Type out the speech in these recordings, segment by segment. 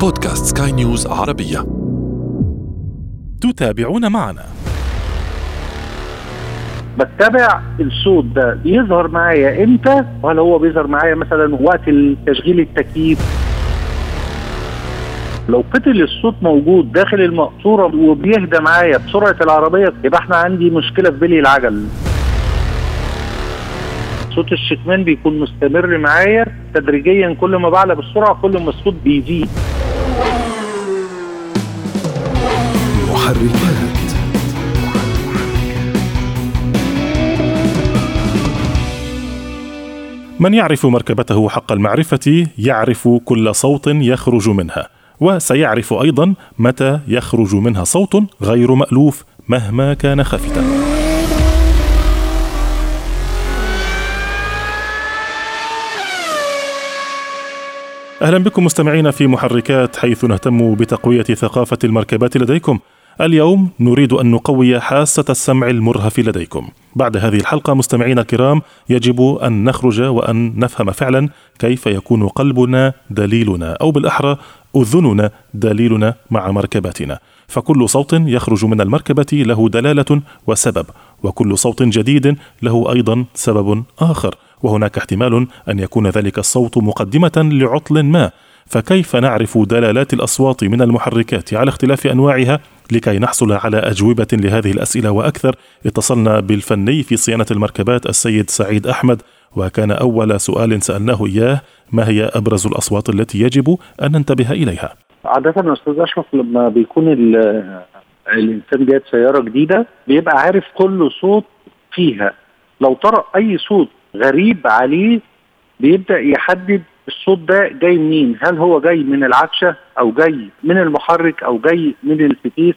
بودكاست سكاي نيوز عربية. تتابعون معنا. بتابع الصوت ده بيظهر معايا إمتى؟ وهل هو بيظهر معايا مثلا وقت تشغيل التكييف؟ لو فضل الصوت موجود داخل المقصورة وبيهدى معايا بسرعة العربية يبقى إحنا عندي مشكلة في بلي العجل. صوت الشكمان بيكون مستمر معايا تدريجيا كل ما بعلى بالسرعه كل ما الصوت بيزيد. محركات من يعرف مركبته حق المعرفة يعرف كل صوت يخرج منها وسيعرف أيضا متى يخرج منها صوت غير مألوف مهما كان خافتا أهلا بكم مستمعينا في محركات حيث نهتم بتقوية ثقافة المركبات لديكم. اليوم نريد أن نقوي حاسة السمع المرهف لديكم. بعد هذه الحلقة مستمعينا الكرام يجب أن نخرج وأن نفهم فعلا كيف يكون قلبنا دليلنا أو بالأحرى أذننا دليلنا مع مركباتنا. فكل صوت يخرج من المركبة له دلالة وسبب وكل صوت جديد له أيضا سبب آخر. وهناك احتمال أن يكون ذلك الصوت مقدمة لعطل ما. فكيف نعرف دلالات الأصوات من المحركات على اختلاف أنواعها؟ لكي نحصل على أجوبة لهذه الأسئلة وأكثر اتصلنا بالفني في صيانة المركبات السيد سعيد أحمد وكان أول سؤال سألناه إياه ما هي أبرز الأصوات التي يجب أن ننتبه إليها؟ عادة أستاذ أشرف لما بيكون الإنسان جايب سيارة جديدة بيبقى عارف كل صوت فيها لو طرأ أي صوت غريب عليه بيبدأ يحدد الصوت ده جاي منين؟ هل هو جاي من العفشه أو جاي من المحرك أو جاي من الفتيس؟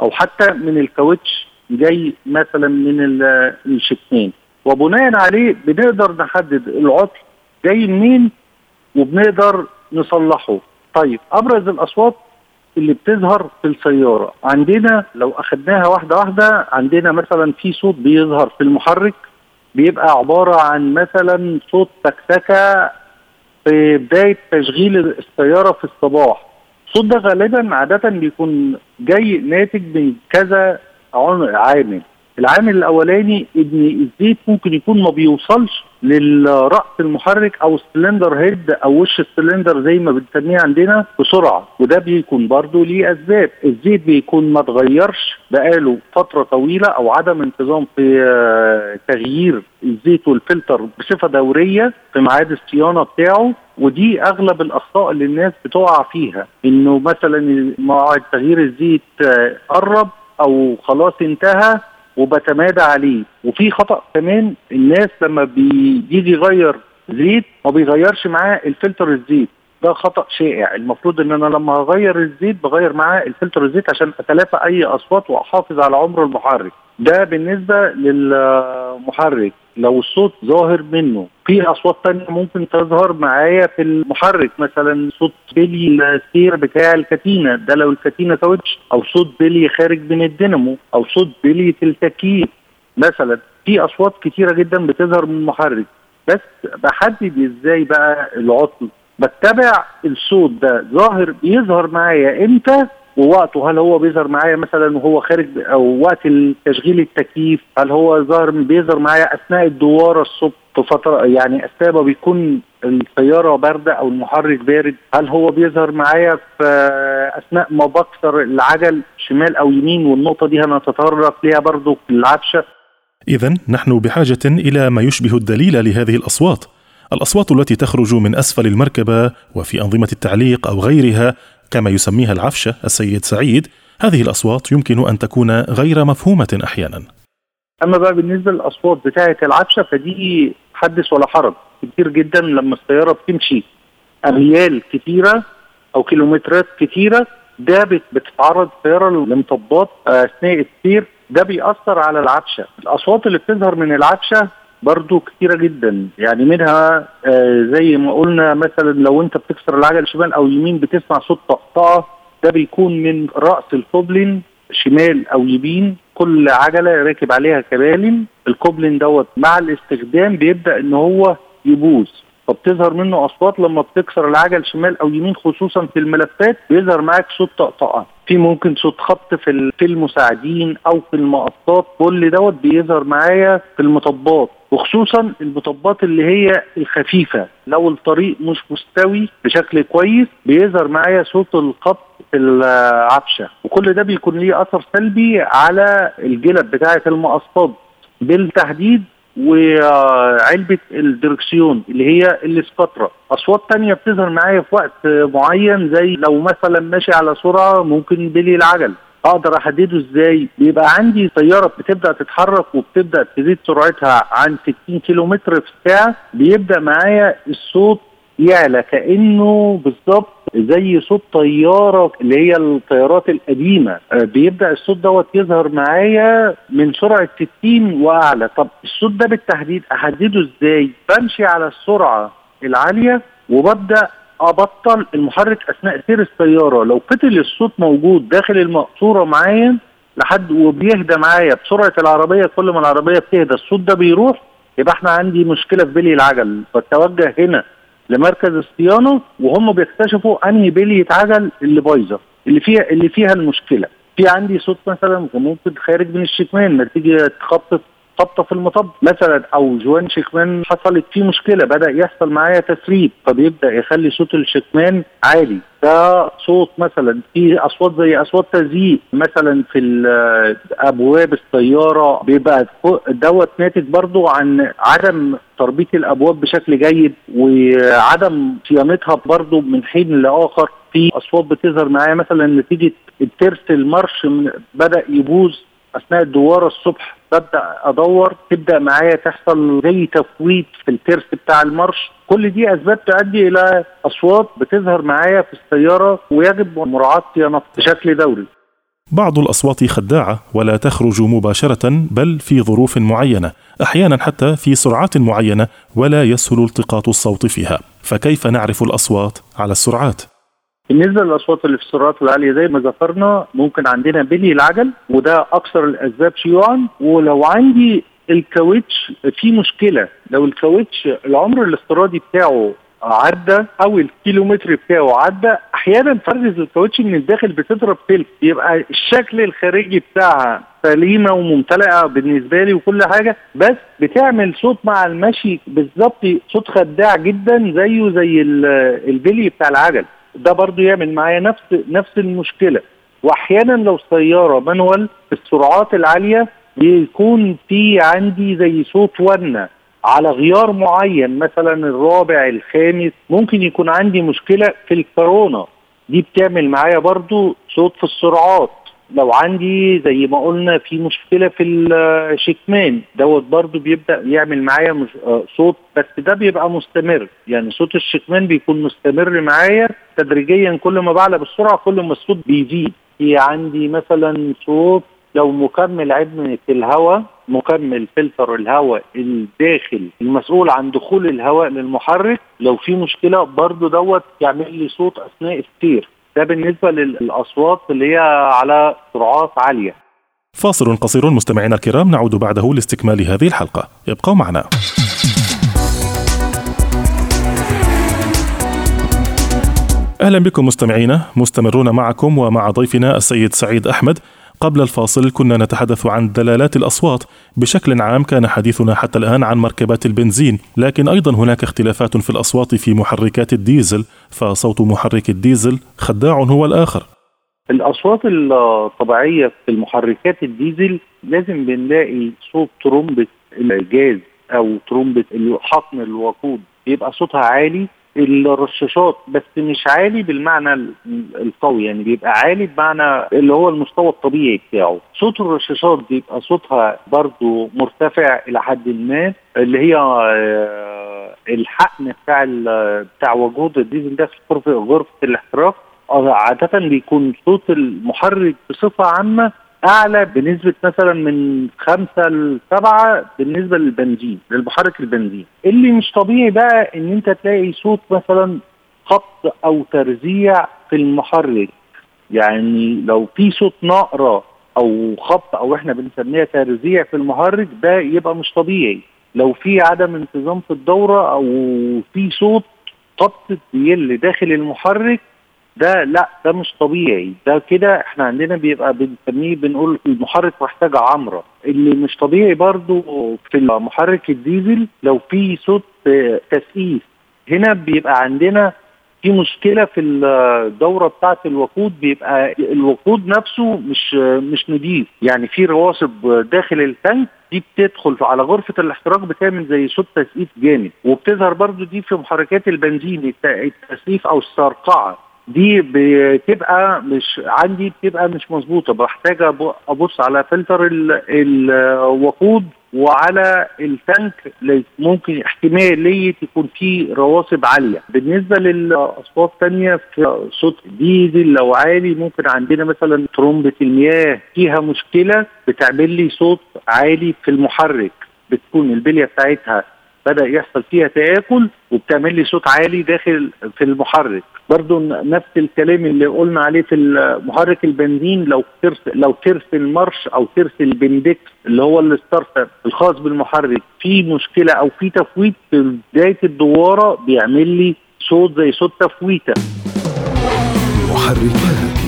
أو حتى من الكاوتش جاي مثلا من الشكمان وبناء عليه بنقدر نحدد العطل جاي منين وبنقدر نصلحه. طيب أبرز الأصوات اللي بتظهر في السيارة. عندنا لو أخدناها واحدة واحدة عندنا مثلا في صوت بيظهر في المحرك بيبقى عبارة عن مثلا صوت تكتكة في بداية تشغيل السيارة في الصباح. الصوت ده غالبا عادة بيكون جاي ناتج من كذا عامل. العامل الأولاني إن الزيت ممكن يكون ما بيوصلش للرأس المحرك أو ال cylinder head أو وش السلندر زي ما بنسميه عندنا بسرعة. وده بيكون برضه ليه أسباب. الزيت بيكون ما اتغيرش بقاله فترة طويلة أو عدم انتظام في تغيير الزيت والفلتر بصفة دورية في ميعاد الصيانة بتاعه. ودي أغلب الأخطاء اللي الناس بتقع فيها. إنه مثلا موعد تغيير الزيت قرب أو خلاص انتهى وبتمادى عليه. وفي خطأ كمان الناس لما بيجي يغير زيت ما بيغيرش معاه الفلتر الزيت. ده خطأ شائع. المفروض إن أنا لما اغير الزيت بغير معاه الفلتر الزيت عشان أتلافى أي أصوات وأحافظ على عمر المحرك. ده بالنسبة للمحرك. لو الصوت ظاهر منه في أصوات تانية ممكن تظهر معايا في المحرك مثلا صوت بلي السير بتاع الكتينة ده لو الكتينة كاوتش أو صوت بلي خارج من الدينامو أو صوت بلي التكييف. مثلا في أصوات كتيرة جدا بتظهر من المحرك. بس بحدد إزاي بقى العطل. بتبع الصوت ده ظاهر بيظهر معايا إمتى؟ ووقته هل هو بيظهر معايا مثلا وهو خارج أو وقت تشغيل التكييف هل هو ظاهر بيظهر معايا أثناء الدوارة الصبح في فترة يعني أثناء ما بيكون السيارة باردة أو المحرك بارد هل هو بيظهر معايا في أثناء ما بكسر العجل شمال أو يمين؟ والنقطة دي هنتطرق ليها برضو العفشة. اذا نحن بحاجة إلى ما يشبه الدليل لهذه الأصوات. الأصوات التي تخرج من أسفل المركبة وفي أنظمة التعليق أو غيرها كما يسميها العفشة السيد سعيد هذه الأصوات يمكن أن تكون غير مفهومة أحيانا. أما بقى بالنسبة للأصوات بتاعة العفشة فدي حدث ولا حرج. كتير جدا لما السيارة بتمشي اميال كتيرة أو كيلومترات كتيرة ده بتتعرض السياره لمطبات أثناء السير. ده بيأثر على العفشة. الأصوات اللي بتظهر من العفشة برضو كتيرة جدا. يعني منها آه زي ما قلنا مثلا لو أنت بتكسر العجل شمال أو يمين بتسمع صوت طقطقة ده بيكون من رأس الكوبلين شمال أو يمين. كل عجلة راكب عليها كبالن الكوبلين دوت مع الاستخدام بيبدأ إن هو يبوظ. فبتظهر منه أصوات لما بتكسر العجل شمال أو يمين خصوصا في الملفات بيظهر معاك صوت طقطقة. في ممكن صوت خبط في في المساعدين أو في المقطات كل دوت بيظهر معايا في المطبات. وخصوصا المطبات اللي هي الخفيفة. لو الطريق مش مستوي بشكل كويس بيظهر معايا صوت الخبط في العفشة. وكل ده بيكون ليه أثر سلبي على الجلب بتاعة المقصات بالتحديد وعلبة الدركسيون اللي هي الاسكاترا. أصوات تانية بتظهر معايا في وقت معين زي لو مثلا ماشي على سرعة ممكن بلي العجل. أقدر احدده إزاي؟ بيبقى عندي سيارة بتبدأ تتحرك وبتبدأ تزيد سرعتها عن 60 كيلو متر في الساعة. بيبدأ معايا الصوت يعلى كأنه بالظبط زي صوت طيارة اللي هي الطيارات القديمة. آه، بيبدأ الصوت دوت يظهر معايا من سرعة 60 وأعلى. طب الصوت ده بالتحديد أحدده إزاي؟ بمشي على السرعة العالية وببدأ أبطل المحرك أثناء سير السيارة. لو فضل الصوت موجود داخل المقصوره معايا لحد وبيهدى معايا بسرعة العربية كل ما العربية بتهدى الصوت ده بيروح يبقى إحنا عندي مشكلة في بلي العجل. فالتوجه هنا لمركز الصيانة وهم بيكتشفوا أنهي بليه عجل اللي بايظة اللي فيها اللي فيها المشكلة. في عندي صوت مثلا ممكن خارج من الشكمان نتيجة خبطه خبطه في المطب. مثلا أو جوان شكمان حصلت فيه مشكلة بدأ يحصل معايا تسريب فبيبدأ يخلي صوت الشكمان عالي. ده صوت مثلا في أصوات زي أصوات تزييق. مثلا في أبواب السيارة بيبقى دوت ناتج برضو عن عدم تربيط الأبواب بشكل جيد وعدم صيانتها برضو من حين لآخر. في أصوات بتظهر معايا مثلا نتيجة الترس المرش بدأ يبوظ. أثناء الدواره الصبح ببدأ أدور تبدأ معايا تحصل زي تفويت في الترس بتاع المرش. كل دي أسباب تؤدي إلى أصوات بتظهر معايا في السيارة ويجب مراعاه صيانتها بشكل دوري. بعض الأصوات خداعة ولا تخرج مباشرة بل في ظروف معينة أحيانا حتى في سرعات معينة ولا يسهل التقاط الصوت فيها. فكيف نعرف الأصوات على السرعات؟ بالنسبة للأصوات اللي في السرعات العالية زي ما ذكرنا ممكن عندنا بلي العجل وده أكثر الأسباب شيوعا. ولو عندي الكاوتش في مشكلة. لو الكاوتش العمر الافتراضي بتاعه عدى أو الكيلومتر بتاعه عدى أحيانا فرز الكاوتش من الداخل بتضرب سلك يبقى الشكل الخارجي بتاعها سليمة وممتلئة بالنسبة لي وكل حاجة. بس بتعمل صوت مع المشي بالظبط صوت خداع جدا زيه زي البلي بتاع العجل. ده برضو يعمل معايا نفس نفس المشكلة. وأحيانا لو سيارة مانوال في السرعات العالية بيكون في عندي زي صوت ونه على غيار معين مثلا الرابع الخامس ممكن يكون عندي مشكلة في الكورونا. دي بتعمل معايا برضو صوت في السرعات. لو عندي زي ما قلنا في مشكلة في الشكمان دوت برضو بيبدأ يعمل معايا آه، صوت بس ده بيبقى مستمر. يعني صوت الشكمان بيكون مستمر معايا تدريجيا كل ما بعلى بالسرعه كل ما الصوت بيزيد. في عندي مثلا صوت لو مكمل عدمة الهواء مكمل فلتر الهواء الداخل المسؤول عن دخول الهواء للمحرك لو في مشكلة برضو دوت يعمل لي صوت أثناء السير. ده بالنسبة للأصوات اللي هي على سرعات عالية. فاصل قصير مستمعينا الكرام نعود بعده لاستكمال هذه الحلقة. ابقوا معنا. أهلا بكم مستمعينا مستمرون معكم ومع ضيفنا السيد سعيد أحمد. قبل الفاصل كنا نتحدث عن دلالات الأصوات. بشكل عام كان حديثنا حتى الآن عن مركبات البنزين لكن أيضا هناك اختلافات في الأصوات في محركات الديزل فصوت محرك الديزل خداع هو الآخر. الأصوات الطبيعية في المحركات الديزل لازم بنلاقي صوت ترومبة الجاز أو ترومبة حقن الوقود بيبقى صوتها عالي الرشاشات بس مش عالي بالمعنى القوي يعني بيبقى عالي بمعنى اللي هو المستوى الطبيعي بتاعه. صوت الرشاشات بيبقى صوتها برضو مرتفع إلى حد ما اللي هي آه، الحقن بتاع بتاع وجود الديزل ده في غرفة الاحتراق. آه، عادة بيكون صوت المحرك بصفة عامة أعلى بنسبة مثلا من خمسة لسبعة بالنسبة للبنزين للمحرك البنزين. اللي مش طبيعي بقى إن أنت تلاقي صوت مثلا خبط أو ترزيع في المحرك. يعني لو في صوت نقرة أو خبط أو إحنا بنسميها ترزيع في المحرك ده يبقى مش طبيعي. لو في عدم انتظام في الدورة أو في صوت قبضه بيل داخل المحرك ده لا ده مش طبيعي. ده كده إحنا عندنا بيبقى بنسميه بنقول المحرك محتاج عمرة. اللي مش طبيعي برضو في المحرك الديزل لو في صوت تسقيف. هنا بيبقى عندنا في مشكلة في الدورة بتاعة الوقود بيبقى الوقود نفسه مش مش نضيف. يعني في رواسب داخل التانك دي بتدخل على غرفة الاحتراق بتعمل زي صوت تسقيف جامد. وبتظهر برضو دي في محركات البنزين التسقيف أو السرقعة. دي بتبقى مش عندي بتبقى مش مظبوطة. بحتاج أبص على فلتر الوقود وعلى ال tank ممكن احتماليه يكون فيه رواسب عالية. بالنسبة للاصوات الثانية في صوت ديزل لو عالي ممكن عندنا مثلا ترومبة المياه فيها مشكلة بتعمل لي صوت عالي في المحرك بتكون البلية بتاعتها بدأ يحصل فيها تآكل وبتعمل لي صوت عالي داخل في المحرك. برضو نفس الكلام اللي قلنا عليه في محرك البنزين لو ترس لو ترس المارش أو ترس البندكس اللي هو الستارتر الخاص بالمحرك في مشكلة أو في تفويت في بداية الدوارة بيعمل لي صوت زي صوت تفويتة. محركات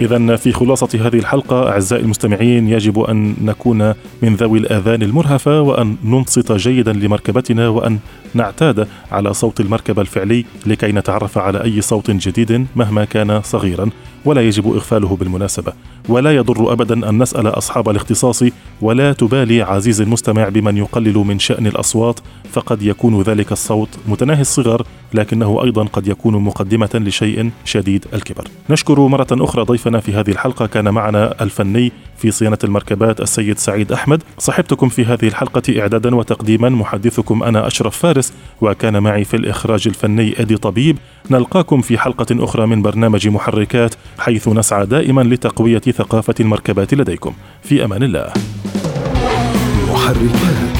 إذا في خلاصة هذه الحلقة أعزائي المستمعين يجب أن نكون من ذوي الآذان المرهفة وأن ننصت جيدا لمركبتنا وأن نعتاد على صوت المركبة الفعلي لكي نتعرف على أي صوت جديد مهما كان صغيرا ولا يجب إغفاله بالمناسبة. ولا يضر أبدا أن نسأل أصحاب الاختصاص ولا تبالي عزيزي المستمع بمن يقلل من شأن الأصوات فقد يكون ذلك الصوت متناهي الصغر لكنه أيضا قد يكون مقدمة لشيء شديد الكبر. نشكر مرة أخرى ضيفنا في هذه الحلقة كان معنا الفني في صيانة المركبات السيد سعيد أحمد. صحبتكم في هذه الحلقة إعدادا وتقديما محدثكم أنا أشرف فارس وكان معي في الإخراج الفني أدي طبيب. نلقاكم في حلقة أخرى من برنامج محركات حيث نسعى دائما لتقوية ثقافة المركبات لديكم. في أمان الله. محركات.